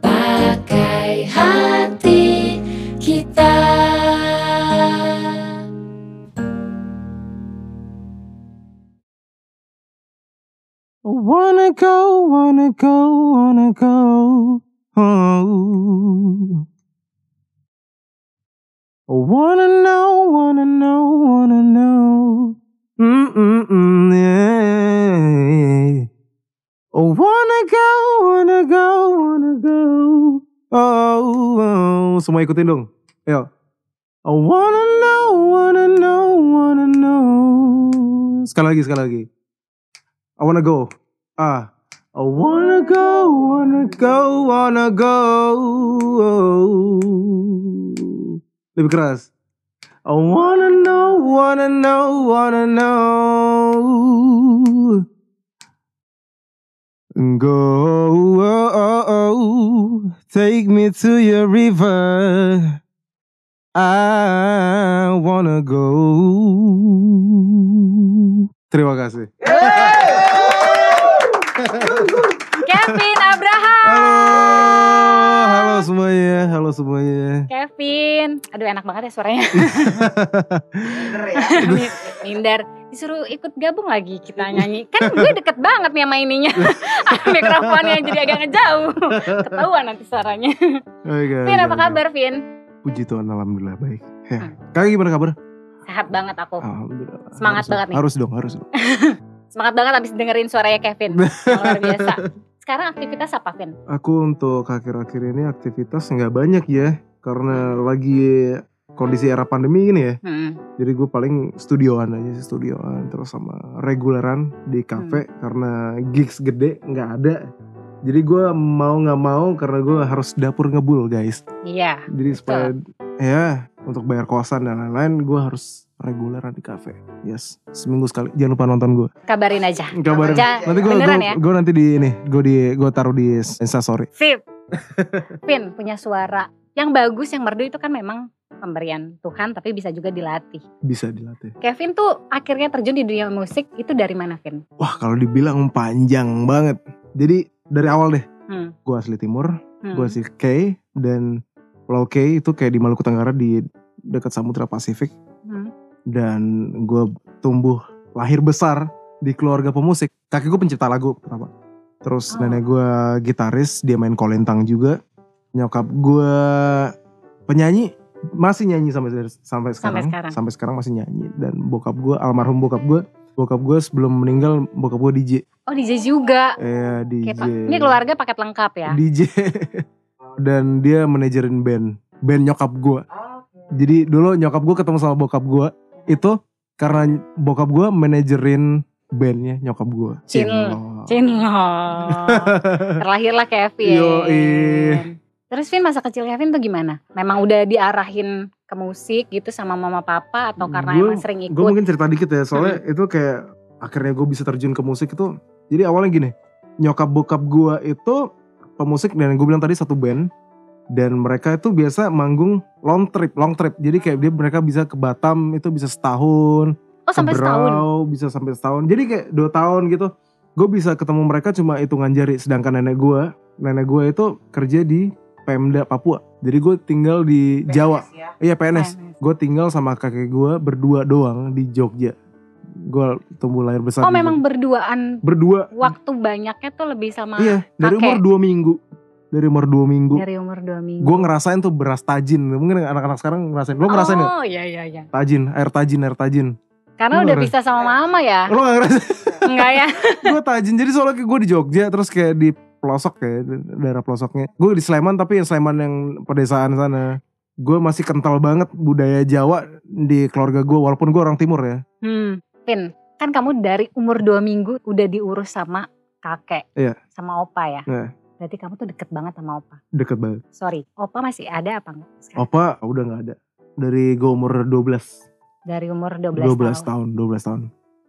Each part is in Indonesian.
Pakai hati kita. Wanna go, wanna go, wanna go. Oh. Wanna know, wanna know, wanna know. Yeah. Wanna go, wanna go, wanna go. Oh, oh. semua ikutin dong. Ayo. I wanna know, wanna know, wanna know. Sekali lagi, sekali lagi. I wanna go. Ah. I wanna go, wanna go, wanna go. Lebih keras. I wanna know, wanna know, wanna know. Go, oh, oh, oh, take me to your river. I wanna go. Terima kasih. Kevin Abraham. Halo, halo semuanya, halo semuanya. Kevin. Aduh enak banget ya suaranya. Minder. Disuruh ikut gabung lagi kita nyanyi. Kan gue deket banget nih sama ininya. Mikrofonnya jadi agak ngejauh. Ketahuan nanti suaranya. Oke, Vin apa kabar Vin? Puji Tuhan, alhamdulillah baik. Ya. Hmm. Kakak gimana kabar? Sehat banget aku. Alhamdulillah. Semangat Harus banget dong, nih. Harus dong, harus dong. Semangat banget abis dengerin suaranya Kevin. Luar biasa. Sekarang aktivitas apa Vin? Aku untuk akhir-akhir ini aktivitas nggak banyak ya, karena lagi kondisi era pandemi ini ya. Hmm. Jadi gue paling studioan aja sih, studioan terus sama reguleran di cafe Hmm. karena gigs gede nggak ada. Jadi gue mau nggak mau karena gue harus dapur ngebul guys. Iya. Jadi supaya ya untuk bayar kosan dan lain-lain gue harus reguleran di cafe. Yes, seminggu sekali. Jangan lupa nonton gue. Kabarin aja. Kabarin. Ja- Nanti gue ya? gue nanti di ini gue di gue taruh di Instastory. Sip. Vin punya suara yang bagus, yang merdu itu kan memang pemberian Tuhan tapi bisa juga dilatih. Bisa dilatih. Kevin tuh akhirnya terjun di dunia musik itu dari mana Vin? Wah kalau dibilang panjang banget. Jadi dari awal deh. Hmm. Gue asli timur. Hmm. Gue asli K dan Pulau K itu kayak di Maluku Tenggara di dekat Samudra Pasifik. Hmm. Dan gue tumbuh lahir besar di keluarga pemusik. Kakek gue pencipta lagu pertama. Terus Oh. nenek gue gitaris, dia main kolintang juga. Nyokap gue penyanyi, masih nyanyi sampai sampai sekarang. sekarang. Sampai sekarang masih nyanyi. Dan bokap gue, almarhum bokap gue, bokap gue sebelum meninggal bokap gue DJ. Oh DJ juga. Eh DJ. Ini keluarga paket lengkap ya. DJ dan dia manajerin band band nyokap gue jadi dulu nyokap gue ketemu sama bokap gue itu karena bokap gue manajerin bandnya nyokap gue Cin- Cinlo. Terlahirlah Kevin. Terus Vin masa kecil Kevin tuh gimana? Memang udah diarahin ke musik gitu sama mama papa atau karena Gua- emang sering ikut? gue mungkin cerita dikit ya soalnya itu kayak akhirnya gue bisa terjun ke musik itu jadi awalnya gini nyokap bokap gue itu pemusik dan gue bilang tadi satu band dan mereka itu biasa manggung long trip long trip jadi kayak dia mereka bisa ke Batam itu bisa setahun oh sampai setahun. Bisa sampai setahun. Jadi kayak dua tahun gitu. Gue bisa ketemu mereka cuma hitungan jari. Sedangkan nenek gue, nenek gue itu kerja di Pemda Papua. Jadi gue tinggal di Jawa. Iya PNS. PNS. Gue tinggal sama kakek gue berdua doang di Jogja. Gue tumbuh lahir besar. Oh memang berduaan berdua. waktu banyaknya tuh lebih sama Iya dari kakek. umur dua minggu. Dari umur dua minggu. dari umur dua minggu. Gue ngerasain tuh beras tajin. Mungkin anak-anak sekarang ngerasain. Lo ngerasain ya? Oh iya iya iya. Tajin, air tajin, air tajin. Karena Lu udah ngerasain? bisa sama mama ya. Lo gak ngerasain? Enggak ya? gue tajin jadi soalnya gue di Jogja terus kayak di pelosok kayak daerah pelosoknya gue di Sleman tapi yang Sleman yang pedesaan sana gue masih kental banget budaya Jawa di keluarga gue walaupun gue orang timur ya Hmm, Vin, kan kamu dari umur dua minggu udah diurus sama kakek, Iya. sama opa ya. Iya. Berarti kamu tuh deket banget sama opa. deket banget Sorry, opa masih ada apa enggak? sekarang? opa udah nggak ada dari gue umur 12 Dari umur 12, 12 tahun. tahun 12 tahun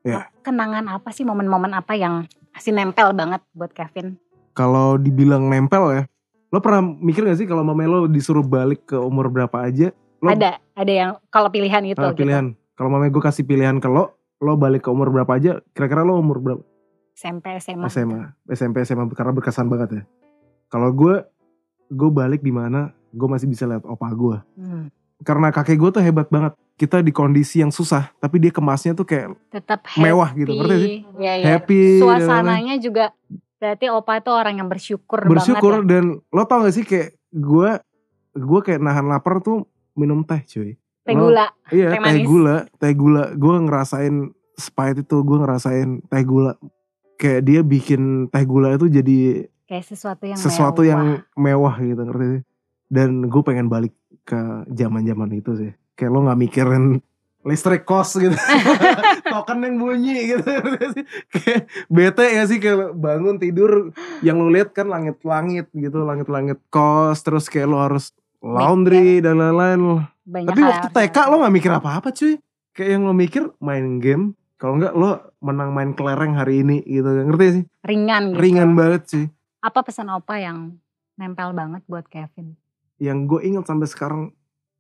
ya. Kenangan apa sih, momen-momen apa yang masih nempel banget buat Kevin? Kalau dibilang nempel ya lo pernah mikir gak sih kalau mama lo disuruh balik ke umur berapa aja lo Ada, ada yang kalau pilihan itu Ah, gitu. pilihan kalau mama gue kasih pilihan ke lo lo balik ke umur berapa aja kira-kira lo umur berapa SMP SMA. SMA SMP SMA karena berkesan banget ya kalau gue gue balik di mana gue masih bisa lihat opa gue Hmm. karena kakek gue tuh hebat banget kita di kondisi yang susah tapi dia kemasnya tuh kayak Tetap happy. Mewah gitu, ngerti sih? Ya, ya. happy Suasananya juga berarti opa itu orang yang bersyukur, bersyukur banget ya. dan lo tau gak sih kayak gue gue kayak nahan lapar tuh minum teh cuy. Teh Lo- gula. iya Teh teh, gula teh gula gue ngerasain spite itu gue ngerasain teh gula kayak dia bikin teh gula itu jadi Kayak sesuatu yang sesuatu mewah. yang mewah gitu ngerti sih dan gue pengen balik ke zaman zaman itu sih kayak lo nggak mikirin listrik kos gitu. Token yang bunyi gitu. Kayak bete ya sih kayak bangun tidur yang lo lihat kan langit-langit gitu langit-langit kos terus kayak lo harus laundry dan lain-lain. Tapi waktu TK lo gak mikir apa-apa cuy. Kayak yang lo mikir main game kalau enggak lo menang main kelereng hari ini gitu. Ngerti sih? Ringan gitu. ringan banget sih Apa pesan opa yang nempel banget buat Kevin? yang gue ingat sampai sekarang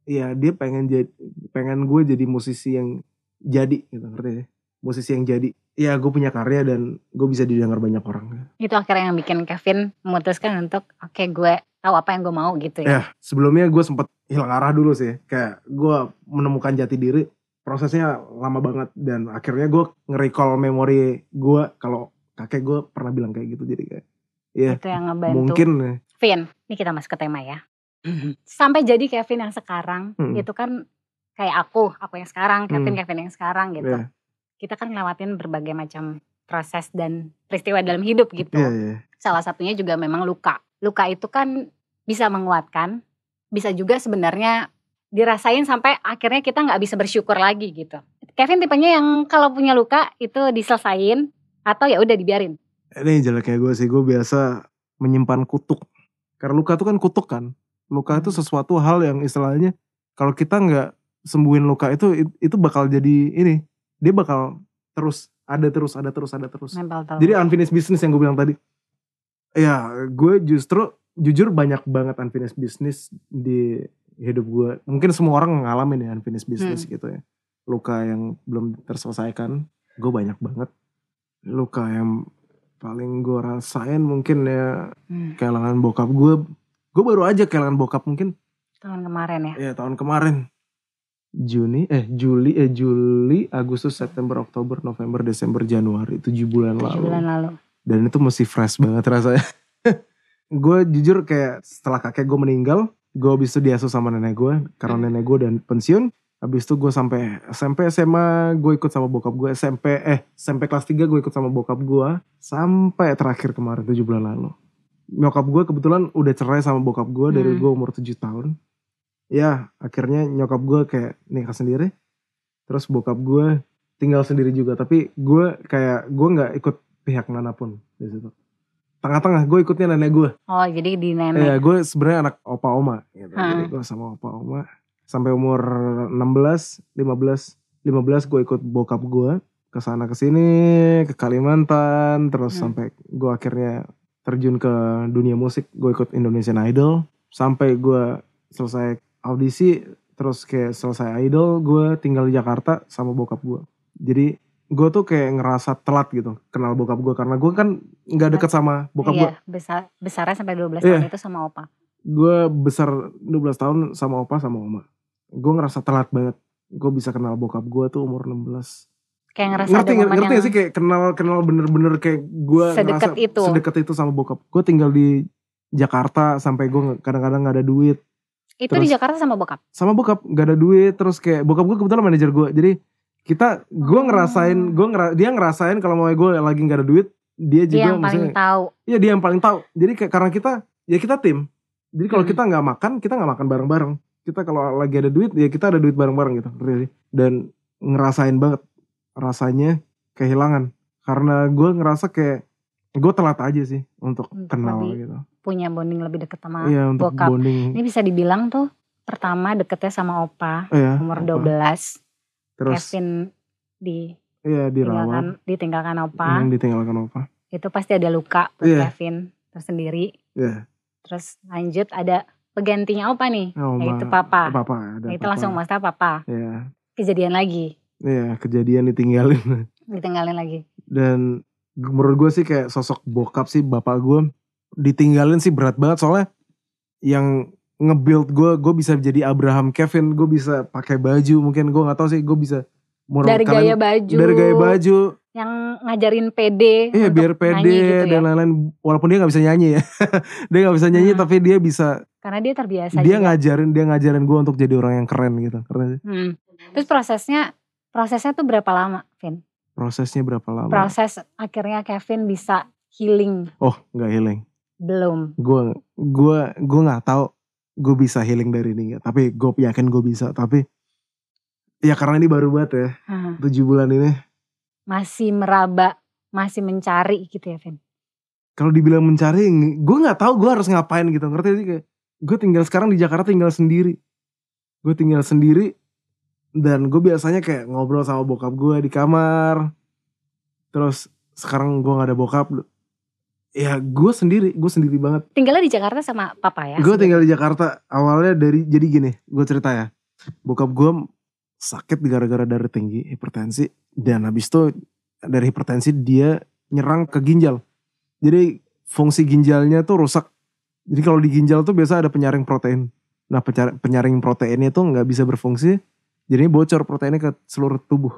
ya dia pengen jadi pengen gue jadi musisi yang jadi gitu ngerti ya musisi yang jadi ya gue punya karya dan gue bisa didengar banyak orang Itu akhirnya yang bikin Kevin memutuskan untuk oke gue tahu apa yang gue mau gitu ya. ya sebelumnya gue sempet hilang arah dulu sih kayak gue menemukan jati diri prosesnya lama banget dan akhirnya gue nge-recall memori gue kalau kakek gue pernah bilang kayak gitu jadi kayak ya Itu yang ngebantu. mungkin ya. Vin, ini kita masuk ke tema ya. Sampai jadi Kevin yang sekarang Hmm. itu kan kayak aku, aku yang sekarang, Kevin, Hmm. Kevin yang sekarang gitu. ya Kita kan ngelewatin berbagai macam proses dan peristiwa dalam hidup gitu. ya ya Salah satunya juga memang luka. Luka itu kan bisa menguatkan, bisa juga sebenarnya dirasain sampai akhirnya kita nggak bisa bersyukur lagi gitu. Kevin tipenya yang kalau punya luka itu diselesain atau ya udah dibiarin. ini jeleknya gue sih gue biasa menyimpan kutuk karena luka itu kan kutuk kan luka itu sesuatu hal yang istilahnya kalau kita nggak sembuhin luka itu itu bakal jadi ini dia bakal terus ada terus ada terus ada terus. Jadi unfinished business yang gue bilang tadi. Ya gue justru jujur banyak banget unfinished business di hidup gue. Mungkin semua orang ngalamin ya unfinished business gitu ya. Luka yang belum terselesaikan gue banyak banget. Luka yang paling gue rasain mungkin ya Hmm, kehilangan bokap gue gue baru aja kehilangan bokap mungkin. Tahun kemarin ya. ya tahun kemarin. Juni eh Juli eh Juli Agustus September Oktober November Desember Januari. Tujuh bulan tujuh lalu. bulan lalu. dan itu masih fresh banget rasanya. Gue jujur kayak setelah kakek gue meninggal gue habis itu diasuh sama nenek gue karena nenek gue dan pensiun habis itu gue sampai SMP SMA gue ikut sama bokap gue SMP eh SMP kelas 3 gue ikut sama bokap gue sampai terakhir kemarin 7 bulan lalu nyokap gue kebetulan udah cerai sama bokap gue dari Hmm. gue umur 7 tahun ya akhirnya nyokap gue kayak nikah sendiri terus bokap gue tinggal sendiri juga tapi gue kayak gue nggak ikut pihak mana pun di situ tengah-tengah gue ikutnya nenek gue Oh jadi di Iya, nenek. gue sebenarnya anak opa oma gitu. Hmm. Jadi gue sama opa oma sampai umur 16, 15, 15 gue ikut bokap gue ke sana ke sini ke Kalimantan terus Hmm. sampai gue akhirnya terjun ke dunia musik. Gue ikut Indonesian Idol sampai gue selesai audisi terus kayak selesai idol gue tinggal di Jakarta sama bokap gue. Jadi gue tuh kayak ngerasa telat gitu kenal bokap gue karena gue kan nggak deket sama bokap gue Iya, besar besarnya sampai 12 Iya. tahun itu sama opa. gue besar 12 tahun sama opa sama oma. Gue ngerasa telat banget. Gue bisa kenal bokap gue tuh umur 16. Kayak ngerasa ngerti ada ngerti yang sih kayak kenal kenal bener-bener kayak gue Sedekat itu. sedekat itu sama bokap. Gue tinggal di Jakarta sampai gue kadang-kadang nggak ada duit itu terus- di Jakarta sama bokap. sama bokap nggak ada duit terus kayak bokap gue kebetulan manajer gue jadi kita gue Oh. ngerasain gue ngera, dia ngerasain kalau mau gue lagi nggak ada duit dia juga Dia yang paling tahu. Iya dia yang paling tahu. Jadi kayak karena kita ya kita tim. Jadi kalau Hmm. kita nggak makan, kita nggak makan bareng-bareng. Kita kalau lagi ada duit, ya kita ada duit bareng-bareng gitu. Dan ngerasain banget rasanya kehilangan. Karena gue ngerasa kayak gue telat aja sih untuk Untuk kenal lebih gitu. Punya bonding lebih deket sama Iya untuk bokap. bonding. Ini bisa dibilang tuh pertama deketnya sama opa Iya. umur apa. 12. Terus Kevin di iya dirawat. tinggalkan ditinggalkan opa. Yang ditinggalkan opa. Itu pasti ada luka buat Iya. Kevin tersendiri. Iya. Terus lanjut ada penggantinya opa nih. Oh, yaitu papa. Papa ada Nah, itu papa. langsung masalah papa. Iya. Kejadian lagi. Ya kejadian ditinggalin Ditinggalin lagi. dan menurut gue sih kayak sosok bokap sih bapak gue ditinggalin sih berat banget soalnya yang nge-build gue gue bisa jadi Abraham Kevin gue bisa pakai baju mungkin gue nggak tahu sih gue bisa menurut Dari kalian- gaya baju. dari gaya baju Yang ngajarin pede. Iya biar pede nyanyi gitu ya. dan lain-lain walaupun dia nggak bisa nyanyi ya dia nggak bisa nyanyi Hmm. tapi dia bisa Karena dia terbiasa dia juga. ngajarin dia ngajarin gue untuk jadi orang yang keren gitu keren sih. Hmm. Terus prosesnya prosesnya tuh berapa lama, Vin? prosesnya berapa lama? Proses akhirnya Kevin bisa healing. Oh nggak healing. Belum? gue gue gue nggak tahu gue bisa healing dari ini tapi gue yakin gue bisa. Tapi ya karena ini baru banget ya tujuh bulan ini. Masih meraba, masih mencari gitu ya, Vin. kalau dibilang mencari gue nggak tahu gue harus ngapain gitu. Ngerti sih kayak gue tinggal sekarang di Jakarta tinggal sendiri. Gue tinggal sendiri dan gue biasanya kayak ngobrol sama bokap gue di kamar. Terus sekarang gue nggak ada bokap. Ya gue sendiri gue sendiri banget. Tinggalnya di Jakarta sama papa ya? gue tinggal di Jakarta. Awalnya dari jadi gini gue cerita ya. Bokap gue sakit gara-gara darah tinggi hipertensi. Dan habis itu dari hipertensi dia nyerang ke ginjal. Jadi fungsi ginjalnya tuh rusak. Jadi kalau di ginjal tuh biasa ada penyaring protein. Nah penyaring proteinnya tuh nggak bisa berfungsi jadi bocor proteinnya ke seluruh tubuh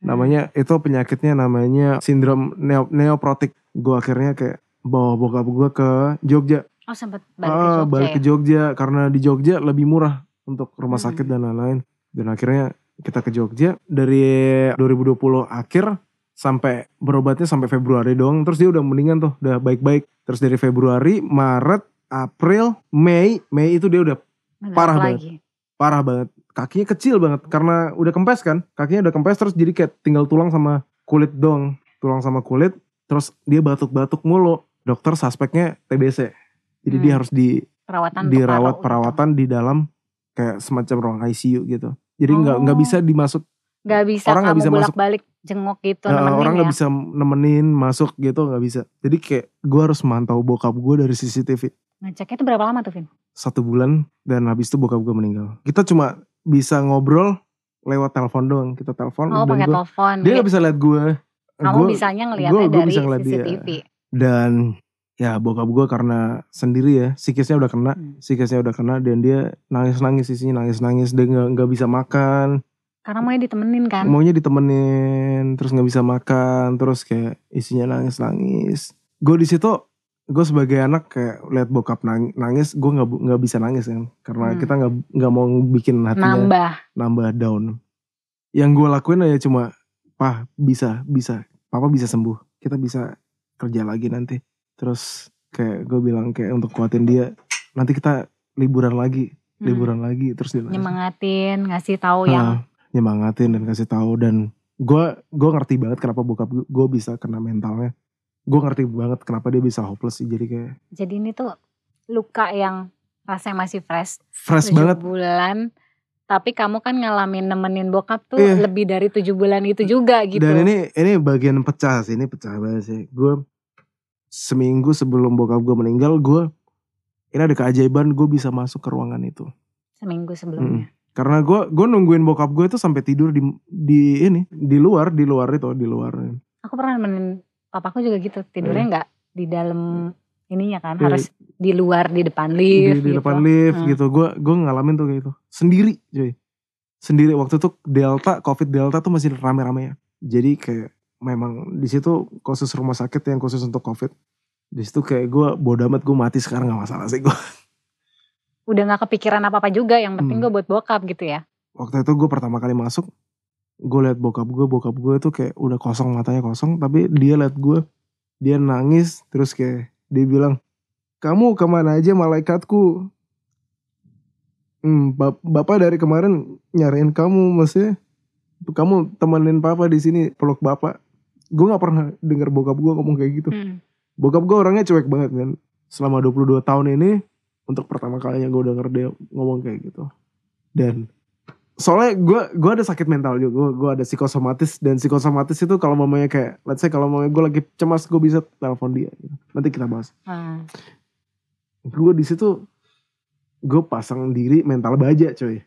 Hmm. namanya itu penyakitnya namanya sindrom neo, neoprotik gue akhirnya kayak bawa bokap gue ke Jogja Oh sempat balik ke Ah, Jogja balik ya? ke Jogja karena di Jogja lebih murah untuk rumah Hmm. sakit dan lain-lain. Dan akhirnya kita ke Jogja dari 2020 akhir sampai berobatnya sampai Februari doang. Terus dia udah mendingan tuh, udah baik-baik. Terus dari Februari, Maret, April, Mei, Mei itu dia udah Nggak parah lagi. parah banget. Kakinya kecil banget karena udah kempes kan. Kakinya udah kempes terus jadi kayak tinggal tulang sama kulit dong. Tulang sama kulit. Terus dia batuk-batuk mulu. Dokter suspeknya TBC. Jadi Hmm. dia harus di Perawatan dirawat gitu. perawatan di dalam kayak semacam ruang ICU gitu. Jadi nggak nggak Oh. bisa dimasuk Gak bisa Orang nggak bisa masuk. bolak-balik jenguk gitu eh, nemenin orang ya. nggak bisa nemenin masuk gitu nggak bisa. Jadi kayak gue harus mantau bokap gue dari CCTV Ngeceknya itu berapa lama tuh Vin? satu bulan dan habis itu bokap gue meninggal. Kita cuma bisa ngobrol lewat telepon doang. Kita telepon Oh pakai gua- telepon. dia nggak bisa lihat gue. Kamu Gue bisanya gua- ngeliatnya gua dari bisa ngeliat dia. CCTV. dan ya bokap gue karena sendiri ya psikisnya udah kena Hmm. psikisnya udah kena dan dia nangis nangis isinya nangis nangis dia nggak nggak bisa makan Karena maunya ditemenin kan. maunya ditemenin terus nggak bisa makan terus kayak isinya nangis nangis gue di situ gue sebagai anak kayak lihat bokap nang- nangis gue nggak nggak bisa nangis kan karena Hmm. kita nggak nggak mau bikin hatinya Nambah. nambah down yang gue lakuin aja cuma pah bisa bisa papa bisa sembuh kita bisa kerja lagi nanti terus kayak gue bilang kayak untuk kuatin dia nanti kita liburan lagi Hmm. liburan lagi terus dia. Nyemangatin, ngasih tahu Nah, yang nyemangatin dan kasih tahu dan gue gue ngerti banget kenapa bokap gue bisa kena mentalnya gue ngerti banget kenapa dia bisa hopeless sih jadi kayak jadi ini tuh luka yang rasanya masih fresh. fresh banget bulan. Tapi kamu kan ngalamin nemenin bokap tuh Iya. lebih dari tujuh bulan itu juga gitu. dan ini ini bagian pecah sih ini pecah banget sih gue seminggu sebelum bokap gue meninggal gue ini ada keajaiban gue bisa masuk ke ruangan itu Seminggu sebelumnya. karena gue gue nungguin bokap gue itu sampai tidur di di ini di luar di luar itu di luar Aku pernah nemenin papaku juga gitu. Tidurnya nggak di dalam ininya kan. Iya. Harus di luar di depan di, lift di gitu. depan lift Hmm. gitu gue gue ngalamin tuh kayak itu sendiri cuy sendiri waktu itu delta covid delta tuh masih rame-rame ya jadi kayak memang di situ khusus rumah sakit yang khusus untuk covid di situ kayak gue bodo amat gue mati sekarang nggak masalah sih gue Udah nggak kepikiran apa-apa juga. Yang penting Hmm. gue buat bokap gitu ya. waktu itu gue pertama kali masuk gue liat bokap gue bokap gue tuh kayak udah kosong matanya kosong tapi dia liat gue dia nangis terus kayak dia bilang kamu ke mana aja malaikatku? Hmm, bap- bapak dari kemarin nyariin kamu maksudnya kamu temenin papa di sini peluk bapak. Gue nggak pernah denger bokap gue ngomong kayak gitu. Hmm. bokap gue orangnya cuek banget kan. Selama 22 tahun ini untuk pertama kalinya gue denger dia ngomong kayak gitu. Dan soalnya gue gue ada sakit mental juga gue gue ada psikosomatis dan psikosomatis itu kalau mamanya kayak let's say kalau mamanya gue lagi cemas gue bisa telepon dia gitu. nanti kita bahas Hmm. gue di situ gue pasang diri mental baja coy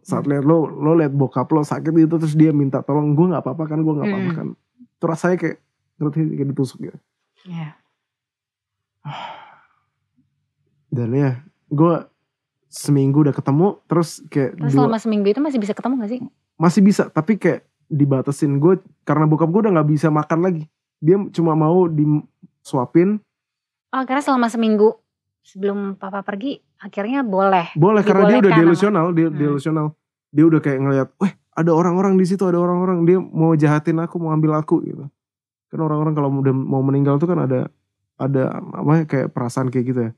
saat lihat lo lo lihat bokap lo sakit gitu terus dia minta tolong gue nggak apa-apa kan gue nggak apa-apa Mm. kan itu rasanya kayak ngerti kayak ditusuk gitu Iya. dan ya gue seminggu udah ketemu terus kayak Terus dua- selama seminggu itu masih bisa ketemu gak sih? masih bisa tapi kayak dibatasin gue karena bokap gue udah nggak bisa makan lagi dia cuma mau disuapin Oh karena selama seminggu sebelum papa pergi akhirnya boleh. boleh karena dia udah delusional dia Hmm. delusional dia udah kayak ngelihat weh ada orang-orang di situ ada orang-orang dia mau jahatin aku mau ambil aku gitu kan orang-orang kalau udah mau meninggal tuh kan ada ada apa ya, kayak perasaan kayak gitu ya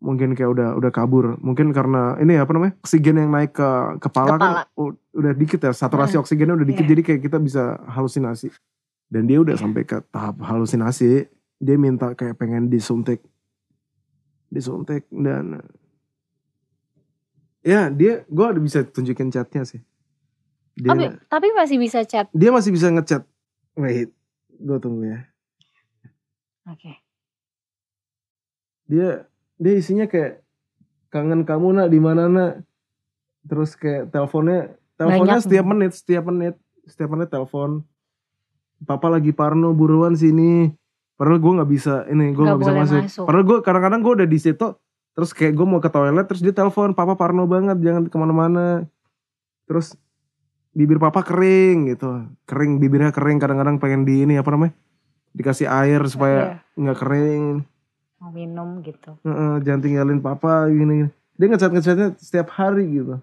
mungkin kayak udah udah kabur mungkin karena ini apa namanya oksigen yang naik ke kepala, Kepala. kan udah dikit ya saturasi Hmm. oksigennya udah dikit Iya. jadi kayak kita bisa halusinasi dan dia udah Iya. sampai ke tahap halusinasi dia minta kayak pengen disuntik disuntik dan ya dia gue udah bisa tunjukin chatnya sih dia Oh, bi- tapi masih bisa chat. dia masih bisa ngechat wait gue tunggu ya Oke. dia dia isinya kayak kangen kamu nak di mana nak? Terus kayak teleponnya teleponnya Banyak. setiap menit setiap menit setiap menit telepon. Papa lagi parno buruan sini. Padahal gue nggak bisa ini gue Nggak bisa masuk. masuk. padahal gue kadang-kadang gue udah di situ terus kayak gue mau ke toilet terus dia telepon papa parno banget jangan ke mana-mana. Terus bibir papa kering gitu. Kering bibirnya kering kadang-kadang pengen di ini apa namanya dikasih air supaya Iya, nggak kering mau minum gitu. Heeh, jangan tinggalin papa gini, gini. Dia ngechat ngechatnya setiap hari gitu.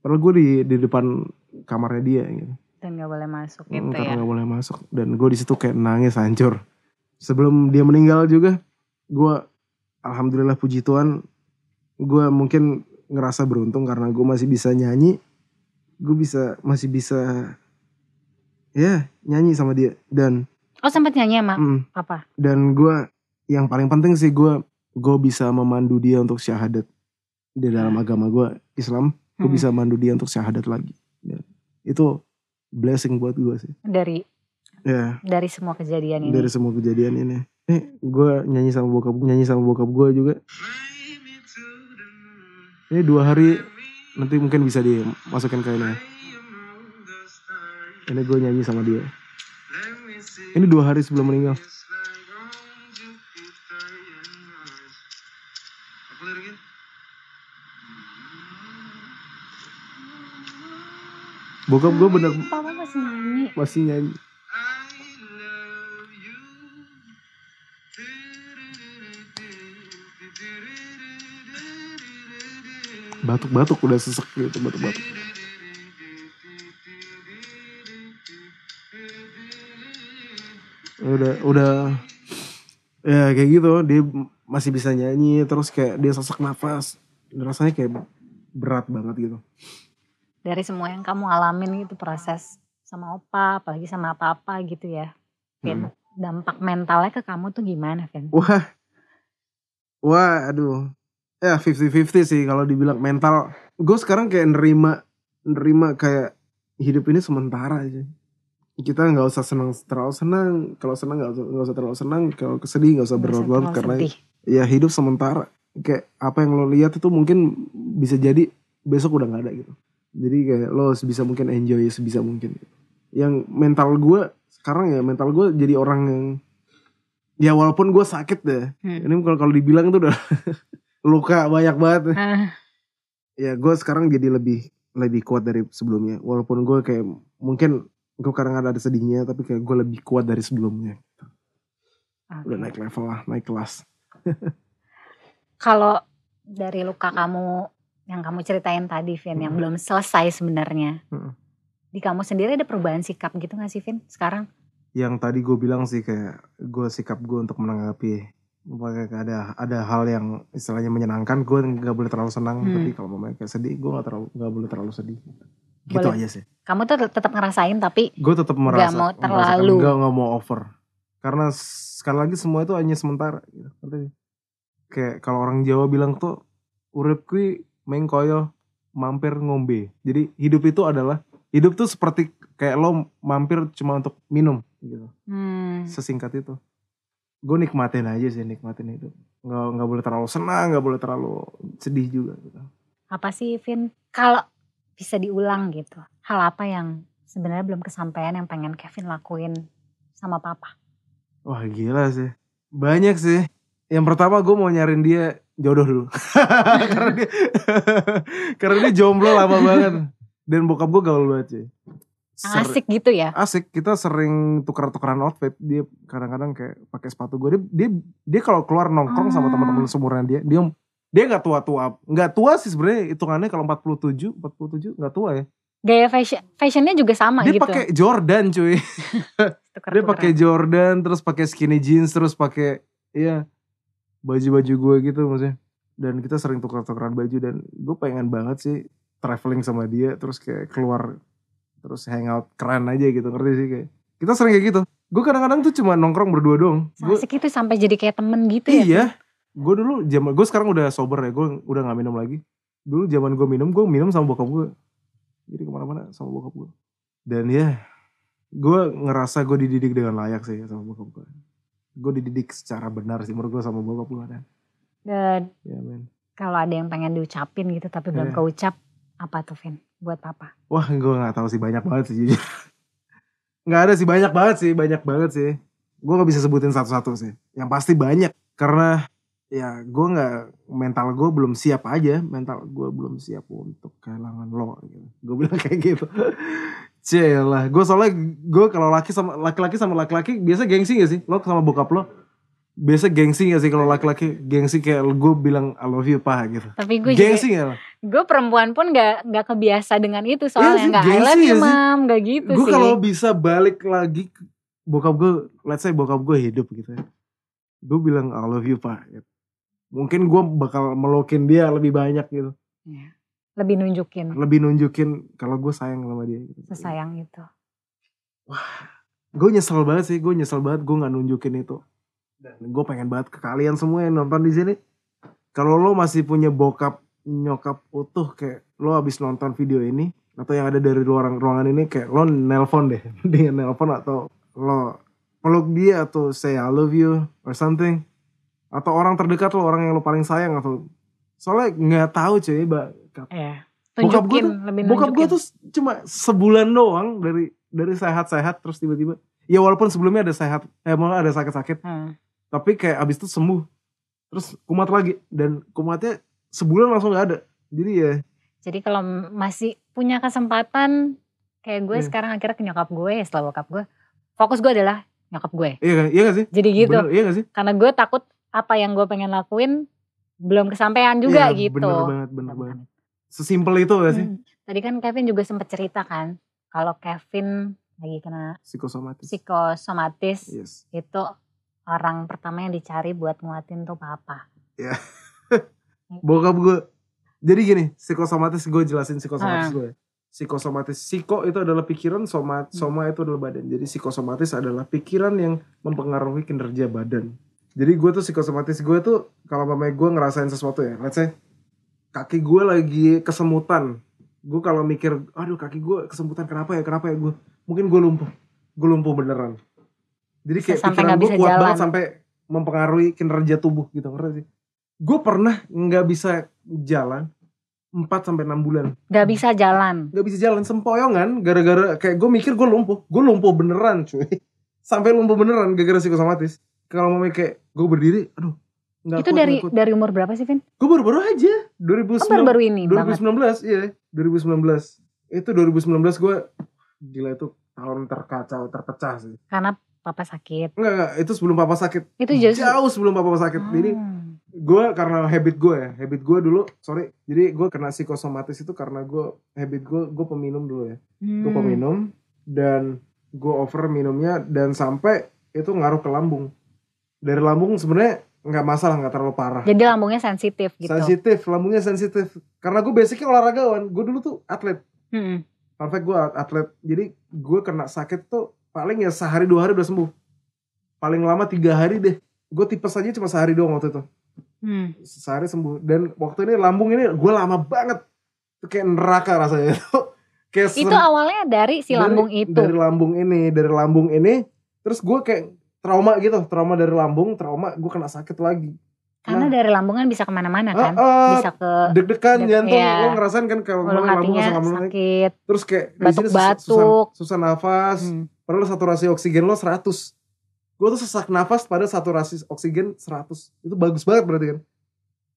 Padahal gue di di depan kamarnya dia gitu. Dan gak boleh masuk gitu karena ya. nggak boleh masuk. Dan gue di situ kayak nangis hancur. Sebelum dia meninggal juga, gue alhamdulillah puji Tuhan, gue mungkin ngerasa beruntung karena gue masih bisa nyanyi. Gue bisa masih bisa ya nyanyi sama dia dan Oh sempat nyanyi sama mm, papa. dan gue yang paling penting sih gue gue bisa memandu dia untuk syahadat di dalam agama gue Islam. Gue Hmm. bisa mandu dia untuk syahadat lagi. Dan itu blessing buat gue sih. Dari ya. dari semua kejadian ini. dari semua kejadian ini. Eh gue nyanyi sama bokap nyanyi sama bokap gue juga. Ini dua hari nanti mungkin bisa dimasukin ke ini. Ya. ini gue nyanyi sama dia. Ini dua hari sebelum meninggal bokap gue bener Papa masih nyanyi. masih nyanyi. Batuk-batuk udah sesek gitu batuk-batuk. Udah udah ya kayak gitu. Dia masih bisa nyanyi terus kayak dia sesak nafas. Rasanya kayak berat banget gitu Dari semua yang kamu alamin gitu proses sama opa, apalagi sama apa-apa gitu ya. Vin, Hmm. dampak mentalnya ke kamu tuh gimana Vin? Wah, wah, aduh, ya 50-50 sih kalau dibilang mental. Gue sekarang kayak nerima, nerima kayak hidup ini sementara aja. Kita nggak usah senang terlalu senang. Kalau senang nggak usah nggak usah terlalu senang. Kalau kesedih nggak usah berlarut-larut karena sedih. ya hidup sementara. Kayak apa yang lo lihat itu mungkin bisa jadi besok udah nggak ada gitu. Jadi kayak lo sebisa mungkin enjoy sebisa mungkin. Yang mental gue sekarang ya mental gue jadi orang yang ya walaupun gue sakit deh. Hmm. Ini kalau kalau dibilang itu udah luka banyak banget. Ah, Ya gue sekarang jadi lebih lebih kuat dari sebelumnya. Walaupun gue kayak mungkin gue kadang ada sedihnya tapi kayak gue lebih kuat dari sebelumnya. oke. Udah naik level lah, naik kelas. Kalau dari luka kamu yang kamu ceritain tadi Vin, yang Hmm. belum selesai sebenarnya. Hmm. Di kamu sendiri ada perubahan sikap gitu gak sih Vin sekarang? Yang tadi gue bilang sih kayak gue sikap gue untuk menanggapi ada ada hal yang istilahnya menyenangkan gue nggak boleh terlalu senang Hmm. tapi kalau mamanya kayak sedih gue nggak terlalu nggak boleh terlalu sedih gitu Boleh. aja sih Kamu tuh tetap ngerasain tapi gue tetap merasa mau merasakan terlalu. nggak nggak mau over karena sekali lagi semua itu hanya sementara gitu kayak kalau orang Jawa bilang tuh urip kui mengkoyo mampir ngombe jadi hidup itu adalah hidup tuh seperti kayak lo mampir cuma untuk minum gitu hmm, sesingkat itu gue nikmatin aja sih nikmatin itu nggak nggak boleh terlalu senang nggak boleh terlalu sedih juga gitu apa sih Vin? Kalau bisa diulang gitu. Hal apa yang sebenarnya belum kesampaian yang pengen Kevin lakuin sama papa? Wah gila sih. Banyak sih. Yang pertama gue mau nyariin dia jodoh dulu. karena dia karena dia jomblo lama banget. Dan bokap gue gaul banget sih. Ser- Asik gitu ya. asik kita sering tukar-tukaran outfit dia kadang-kadang kayak pakai sepatu gue dia dia, dia kalau keluar nongkrong sama Ah. teman-teman seumuran dia dia dia nggak tua-tua nggak tua sih sebenarnya hitungannya kalau 47 47 nggak tua ya Gaya fashion fashionnya juga sama dia gitu. pakai Jordan cuy dia pakai Jordan terus pakai skinny jeans terus pakai iya baju-baju gue gitu maksudnya. Dan kita sering tukar-tukaran baju dan gue pengen banget sih traveling sama dia terus kayak keluar terus hangout keren aja gitu ngerti sih kayak. Kita sering kayak gitu. Gue kadang-kadang tuh cuma nongkrong berdua doang. Gue Asik itu sampai jadi kayak temen gitu ya. iya. Gue dulu zaman gue sekarang udah sober ya gue udah nggak minum lagi. Dulu zaman gue minum gue minum sama bokap gue jadi ke mana-mana sama bokap gue dan ya gue ngerasa gue dididik dengan layak sih sama bokap gue gue dididik secara benar sih menurut gue sama bokap gue kan Dan ya men. kalau ada yang pengen diucapin gitu tapi belum Iya. keucap apa tuh Vin? Buat papa? wah gue nggak tahu sih banyak banget sih jujur. Nggak ada sih banyak banget sih banyak banget sih. Gue nggak bisa sebutin satu-satu sih. Yang pasti banyak karena ya gue nggak mental gue belum siap aja. Mental gue belum siap untuk kehilangan lo gitu. gue bilang kayak gitu Cielah, gue soalnya gue kalau laki sama laki-laki sama laki-laki biasa gengsi gak sih? Lo sama bokap lo biasa gengsi gak sih kalau laki-laki gengsi kayak gue bilang I love you pak gitu. Tapi gue juga Gengsi gak lo? gue perempuan pun nggak nggak kebiasa dengan itu Iya soalnya sih, nggak I gengsi love you ya sih. mam nggak gitu gue sih. kalau bisa balik lagi bokap gue let's say bokap gue hidup gitu ya gue bilang I love you pak gitu. mungkin gue bakal melokin dia lebih banyak gitu Iya. Lebih nunjukin. Lebih nunjukin kalau gue sayang sama dia gitu. sesayang itu. gue nyesel banget sih gue nyesel banget gue nggak nunjukin itu. Dan gue pengen banget ke kalian semua yang nonton di sini. Kalau lo masih punya bokap nyokap utuh kayak lo habis nonton video ini atau yang ada dari luar ruangan ini kayak lo nelpon deh. Dengan nelpon atau lo peluk dia atau say I love you or something. Atau orang terdekat lo orang yang lo paling sayang atau soalnya nggak tahu cuy mbak Iya. Bokap gue tuh- lebih bokap gue tuh cuma sebulan doang dari dari sehat-sehat terus tiba-tiba ya walaupun sebelumnya ada sehat eh malah ada sakit-sakit Hmm. tapi kayak abis itu sembuh terus kumat lagi dan kumatnya sebulan langsung nggak ada jadi ya Jadi kalau masih punya kesempatan kayak gue Iya. sekarang akhirnya ke nyokap gue ya setelah bokap gue. Fokus gue adalah nyokap gue. iya kan iya gak sih Jadi gitu. Bener, iya gak sih Karena gue takut apa yang gue pengen lakuin belum kesampaian juga Iya, gitu. bener banget bener banget. sesimpel itu gak sih? Hmm. Tadi kan Kevin juga sempat cerita kan kalau Kevin lagi kena psikosomatis. psikosomatis yes. itu orang pertama yang dicari buat nguatin tuh papa. bokap gue jadi gini psikosomatis gue jelasin psikosomatis Hmm. gue psikosomatis psiko itu adalah pikiran soma soma itu adalah badan. Jadi psikosomatis adalah pikiran yang mempengaruhi kinerja badan jadi gue tuh psikosomatis gue tuh kalau mamanya gue ngerasain sesuatu ya. Let's say kaki gue lagi kesemutan. Gue kalau mikir aduh kaki gue kesemutan kenapa ya kenapa ya? Gue mungkin gue lumpuh. Gue lumpuh beneran. Jadi kayak sampai pikiran nggak gue kuat jalan. banget sampai mempengaruhi kinerja tubuh gitu ngerti sih? Gue pernah nggak bisa jalan 4 sampai enam bulan. Gak bisa jalan. nggak bisa jalan sempoyongan gara-gara kayak gue mikir gue lumpuh. Gue lumpuh beneran cuy. Sampai lumpuh beneran gara-gara psikosomatis kalau mau kayak gue berdiri aduh nggak itu kuat, dari kuat. dari umur berapa sih Vin? gue baru-baru aja Oh, 2019 baru-baru ini banget. 2019 iya 2019 itu 2019 gue gila itu tahun terkacau terpecah sih Karena papa sakit. enggak enggak itu sebelum papa sakit Itu justru jauh sebelum papa sakit jadi Hmm. gue karena habit gue ya habit gue dulu sorry jadi gue kena psikosomatis itu karena gue habit gue gue peminum dulu ya gue Hmm. peminum dan gue over minumnya dan sampai itu ngaruh ke lambung dari lambung sebenarnya nggak masalah nggak terlalu parah. Jadi lambungnya sensitif gitu. sensitif lambungnya sensitif. Karena gue basicnya olahragawan. Gue dulu tuh atlet. Hmm. fact gue atlet. Jadi gue kena sakit tuh paling ya sehari dua hari udah sembuh. Paling lama tiga hari deh. Gue tipes aja cuma sehari doang waktu itu. Hmm. sehari sembuh. Dan waktu ini lambung ini gue lama banget. Itu kayak neraka rasanya. Kayak Itu awalnya dari si dari- lambung itu. dari lambung ini dari lambung ini. Terus gue kayak trauma gitu trauma dari lambung trauma gue kena sakit lagi Karena Nah. dari lambung kan bisa ke mana-mana kan. Ah, ah, bisa ke deg-degan Deg- jantung iya. lo ngerasain kan kalau lambung sakit. terus kayak susah, Batuk-batuk. susah, susah nafas Hmm. padahal saturasi oksigen lo 100 gue tuh sesak nafas pada saturasi oksigen 100 itu bagus banget berarti kan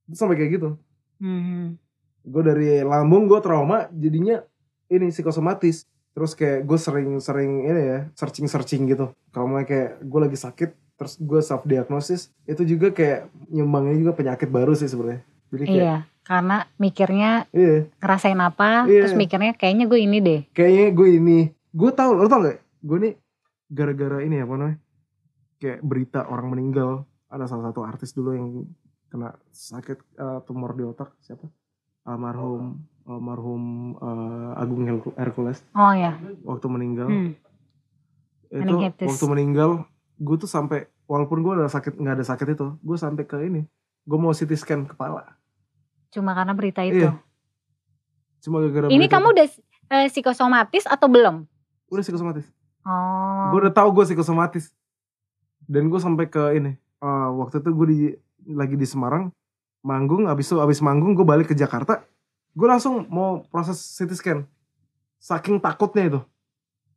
itu sampai kayak gitu Hmm. gue dari lambung gue trauma jadinya ini psikosomatis terus kayak gue sering-sering ini ya searching-searching gitu. Kalau mau kayak gue lagi sakit terus gue self diagnosis itu juga kayak nyumbangnya juga penyakit baru sih sebenarnya. Jadi kayak Iya, karena mikirnya iya. ngerasain apa, Iya. terus mikirnya kayaknya gue ini deh. kayaknya gue ini. Gue tahu lo tau gak gue nih gara-gara ini apa namanya? Kayak berita orang meninggal. Ada salah satu artis dulu yang kena sakit eh, tumor di otak siapa? Almarhum almarhum eh, Agung Hercu- Hercules Oh ya. waktu meninggal Hmm. itu waktu meninggal gue tuh sampai walaupun gue ada sakit nggak ada sakit itu gue sampai ke ini gue mau CT scan kepala Cuma karena berita itu. Iya. cuma gara-gara Ini kamu udah eh, psikosomatis atau belum? udah psikosomatis Oh. gue udah tahu gue psikosomatis dan gue sampai ke ini eh, waktu itu gue di lagi di Semarang manggung abis itu abis manggung gue balik ke Jakarta gue langsung mau proses CT scan. Saking takutnya itu.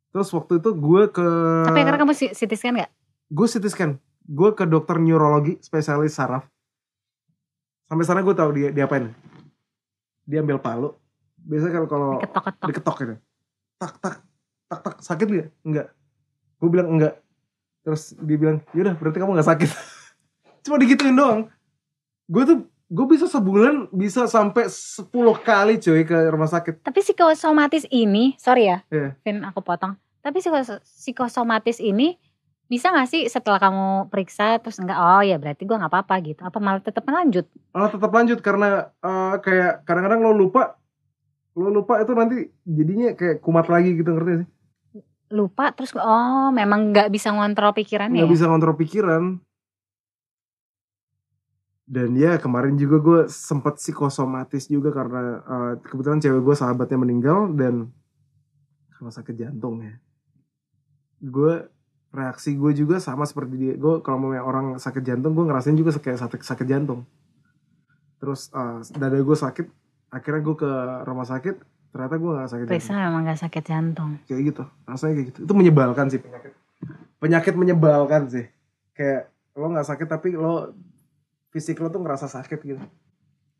Terus waktu itu gue ke Tapi karena kamu CT scan gak? gue CT scan. Gue ke dokter neurologi spesialis saraf. Sampai sana gue tahu dia diapain dia ambil palu. Biasanya kalau kalau Ketok-ketok. diketok gitu. Tak tak tak tak. Sakit gak enggak gue bilang enggak terus dia bilang yaudah berarti kamu nggak sakit. Cuma digituin doang. Gue tuh gue bisa sebulan bisa sampai 10 kali cuy ke rumah sakit Tapi psikosomatis ini, sorry ya, Iya. Vin aku potong. Tapi psikos- psikosomatis ini bisa gak sih setelah kamu periksa terus enggak oh ya berarti gua nggak apa-apa gitu apa malah tetap lanjut malah tetap lanjut karena eh, kayak kadang-kadang lo lupa lo lupa itu nanti jadinya kayak kumat lagi gitu ngerti sih lupa terus oh memang nggak bisa ngontrol pikirannya nggak ya? bisa kontrol pikiran dan ya kemarin juga gue sempat psikosomatis juga karena eh, kebetulan cewek gue sahabatnya meninggal dan karena sakit jantung ya. Gue reaksi gue juga sama seperti dia. Gue kalau mau orang sakit jantung gue ngerasain juga kayak sakit sakit jantung. Terus eh, dada gue sakit akhirnya gue ke rumah sakit ternyata gue gak sakit periksa jantung. memang nggak sakit jantung. Kayak gitu rasanya kayak gitu. Itu menyebalkan sih penyakit. Penyakit menyebalkan sih. Kayak lo nggak sakit tapi lo fisik lo tuh ngerasa sakit gitu.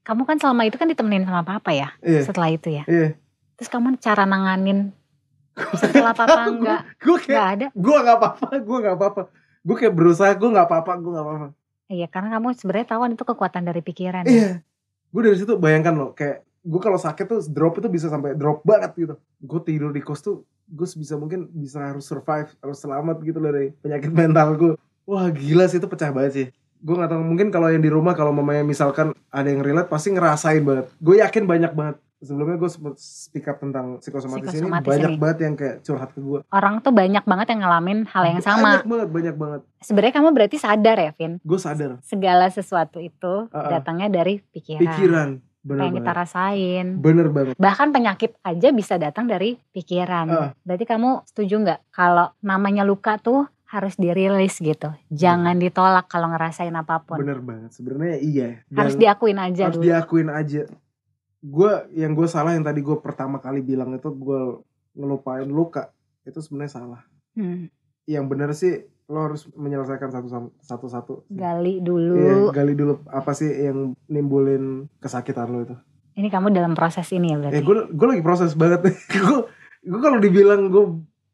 Kamu kan selama itu kan ditemenin sama papa ya iya. setelah itu ya? Iya. Terus kamu cara nanganin setelah papa enggak gue kayak enggak ada? gue nggak apa-apa gue nggak apa-apa. Gue kayak berusaha gue nggak apa-apa gue nggak apa-apa. Iya karena kamu sebenarnya tahu kan itu kekuatan dari pikiran ya. iya. Gue dari situ bayangkan lo kayak gue kalau sakit tuh drop itu bisa sampai drop banget gitu. Gue tidur di kos tuh gue bisa mungkin bisa harus survive harus selamat gitu loh dari penyakit mental gue wah gila sih itu pecah banget sih gue nggak tahu mungkin kalau yang di rumah kalau mamanya misalkan ada yang relate pasti ngerasain banget. Gue yakin banyak banget. Sebelumnya gue sempet speak up tentang psikosomatis, ini Psikosomatis banyak ini. banget yang kayak curhat ke gue orang tuh banyak banget yang ngalamin hal yang sama. banyak banget banyak banget. Sebenarnya kamu berarti sadar ya Vin? Gue sadar. Segala sesuatu itu Uh-uh. datangnya dari pikiran, pikiran. Bener yang kita rasain bener banget. Bahkan penyakit aja bisa datang dari pikiran. Uh. berarti kamu setuju nggak? Kalau namanya luka tuh harus dirilis gitu. Jangan ditolak kalau ngerasain apa pun. Bener banget. Sebenarnya iya. Harus Dan- diakuin aja harus dulu. diakuin aja. Gue yang gue salah yang tadi gue pertama kali bilang itu gue ngelupain luka itu sebenarnya salah. Hmm, yang bener sih lo harus menyelesaikan satu satu satu gali Iya, dulu gali dulu apa sih yang nimbulin kesakitan lo itu. Ini kamu dalam proses ini ya berarti? Eh gue gue lagi proses banget gue gue kalau dibilang gue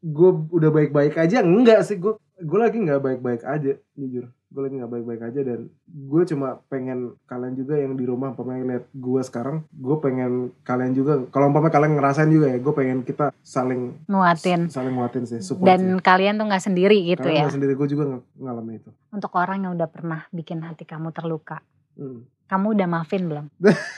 gue udah baik baik aja enggak sih. Gue gue lagi nggak baik baik aja jujur. Gue lagi nggak baik baik aja dan gue cuma pengen kalian juga yang di rumah umpamanya lihat gue sekarang gue pengen kalian juga kalau umpamanya kalian ngerasain juga ya gue pengen kita saling nguatin. saling nguatin sih support dan kalian tuh nggak sendiri gitu Kalian ya. nggak sendiri gue juga ng- ngalamin itu. Untuk orang yang udah pernah bikin hati kamu terluka. Hmm. kamu udah maafin belum?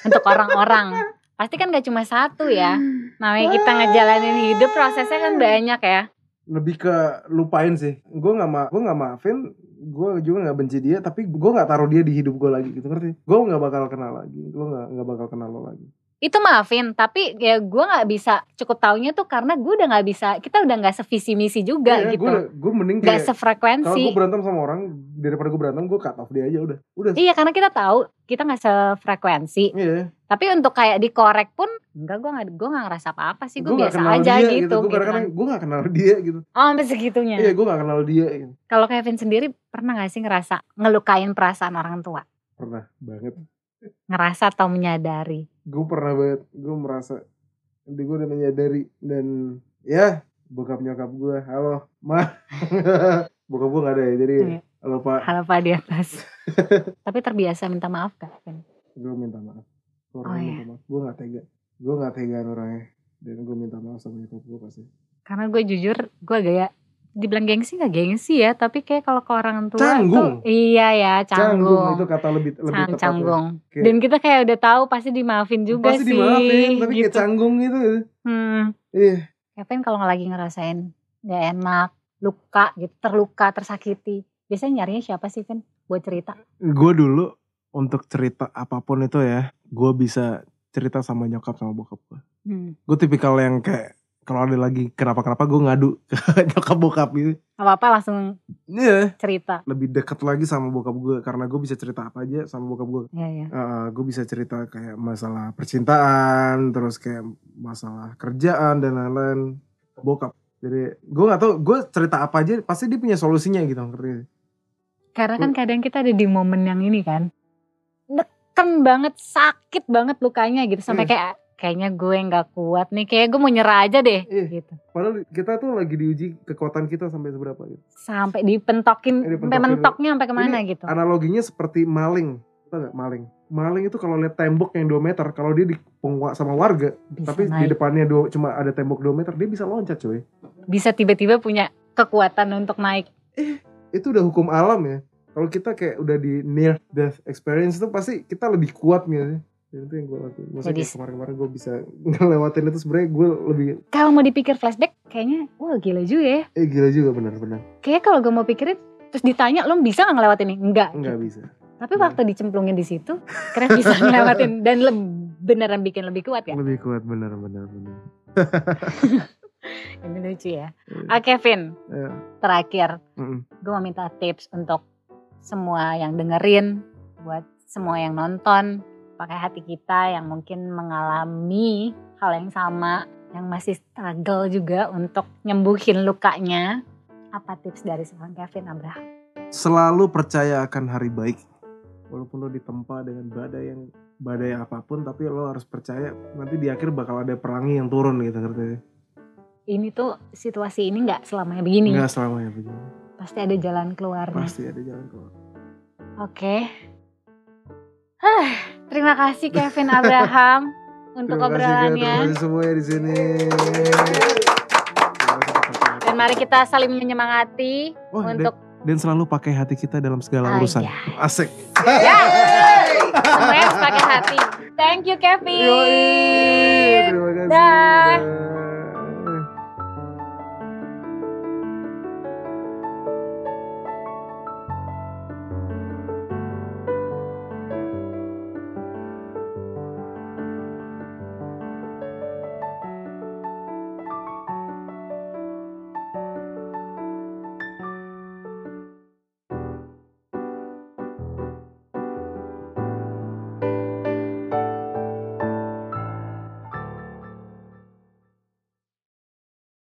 Untuk orang-orang. Pasti kan gak cuma satu ya. Namanya kita ngejalanin hidup prosesnya kan banyak ya lebih ke lupain sih. Gue nggak ma gue nggak maafin gue juga nggak benci dia tapi gue nggak taruh dia di hidup gue lagi gitu ngerti? Gue nggak bakal kenal lagi gue nggak nggak bakal kenal lo lagi itu maafin tapi ya gue nggak bisa cukup taunya tuh karena gue udah nggak bisa kita udah nggak sevisi misi juga Iya, gitu Gue gue mending nggak kayak kalau sefrekuensi gue berantem sama orang daripada gue berantem gue cut off dia aja udah. Udah. iya karena kita tahu kita nggak sefrekuensi Iya. tapi untuk kayak dikorek pun enggak gue nggak gue nggak ngerasa apa apa sih gue Gua nggak biasa kenal aja dia, gitu, Gue gitu kan. gue gak kenal dia gitu. oh sampai segitunya Iya gue gak kenal dia. Gitu. kalau Kevin sendiri pernah gak sih ngerasa ngelukain perasaan orang tua Pernah banget. Ngerasa atau menyadari Gue pernah banget. Gue merasa. Nanti gue udah menyadari. Dan ya bokap nyokap gue. Halo. Ma. bokap gue gak ada ya. Jadi Iya. halo pak. hal apa di atas tapi terbiasa minta maaf gak Kevin Gue minta maaf. Gue Oh, iya. minta maaf. Gue gak tega. Gue gak tegaan orangnya. Dan gue minta maaf sama nyokap gue pasti. karena gue jujur gue gaya dibilang gengsi gak gengsi ya tapi kayak kalau ke orang tua Canggung. tuh iya ya canggung, Itu kata lebih lebih Cang- tepat. canggung Kayak- dan kita kayak udah tahu pasti dimaafin juga Pasti sih dimaafin. Tapi kayak gitu. canggung gitu. hmm. Iya. Kevin kalau lagi ngerasain gak enak luka gitu terluka tersakiti biasanya nyarinya siapa sih kan buat cerita gue dulu untuk cerita apa pun itu ya gue bisa cerita sama nyokap sama bokap gue hmm. gue tipikal yang kayak kalau ada lagi kenapa kenapa gue ngadu ke nyokap bokap gitu. Apa apa langsung iya. cerita. Lebih deket lagi sama bokap gue karena gue bisa cerita apa aja sama bokap gue ya ya gue bisa cerita kayak masalah percintaan terus kayak masalah kerjaan dan lain-lain. Bokap. Jadi gue nggak tahu gue cerita apa aja pasti dia punya solusinya gitu ngerti karena kan kadang kita ada di momen yang ini kan neken banget sakit banget lukanya gitu. Sampai Iya. kayak kayaknya gue nggak kuat nih kayak gue mau nyerah aja deh Iya. gitu. padahal kita tuh lagi diuji kekuatan kita sampai seberapa gitu. Sampai dipentokin Eh, dipentokin sampai mentoknya sampai ke mana Ini gitu. analoginya seperti maling tau gak? Maling. Maling itu kalau lihat tembok yang 2 meter kalau dia dipengwa sama warga bisa tapi di naik. depannya dua, cuma ada tembok 2 meter dia bisa loncat coy bisa tiba-tiba punya kekuatan untuk naik. Itu udah hukum alam ya. Kalau kita kayak udah di near death experience itu pasti kita lebih kuat gitu Dan itu yang gue lakuin. Maksudnya Jadi- kayak kemarin-kemarin gue bisa ngelewatin itu sebenarnya gue lebih kalau mau dipikir flashback kayaknya wah gila juga ya. Eh gila juga benar-benar kayaknya kalau gue mau pikirin terus ditanya lo bisa nggak ngelewatin ini? Enggak nggak gitu. bisa. Tapi Iya. waktu dicemplungin di situ keren bisa ngelewatin dan leb- beneran bikin lebih kuat ya? Lebih kuat benar-benar benar ini lucu ya. Ah Kevin Iya. terakhir. Gue mau minta tips untuk semua yang dengerin buat semua yang nonton pakai hati kita yang mungkin mengalami hal yang sama yang masih struggle juga untuk nyembuhin lukanya. Apa tips dari seorang Kevin Abraham? Selalu percaya akan hari baik. Walaupun lo ditempa dengan badai yang badai apa pun tapi lo harus percaya nanti di akhir bakal ada pelangi yang turun gitu ngerti? Ini tuh situasi ini nggak selamanya begini. Nggak selamanya begini. Pasti ada jalan keluarnya. Pasti ada jalan keluar. Oke. Hah, terima kasih Kevin Abraham untuk terima obrolannya terima kasih semuanya di sini dan mari kita saling menyemangati Oh, dan- untuk dan selalu pakai hati kita dalam segala Ah, urusan ya. asik Ya, semuanya harus pakai hati. Thank you Kevin. Yoi. terima kasih Dah.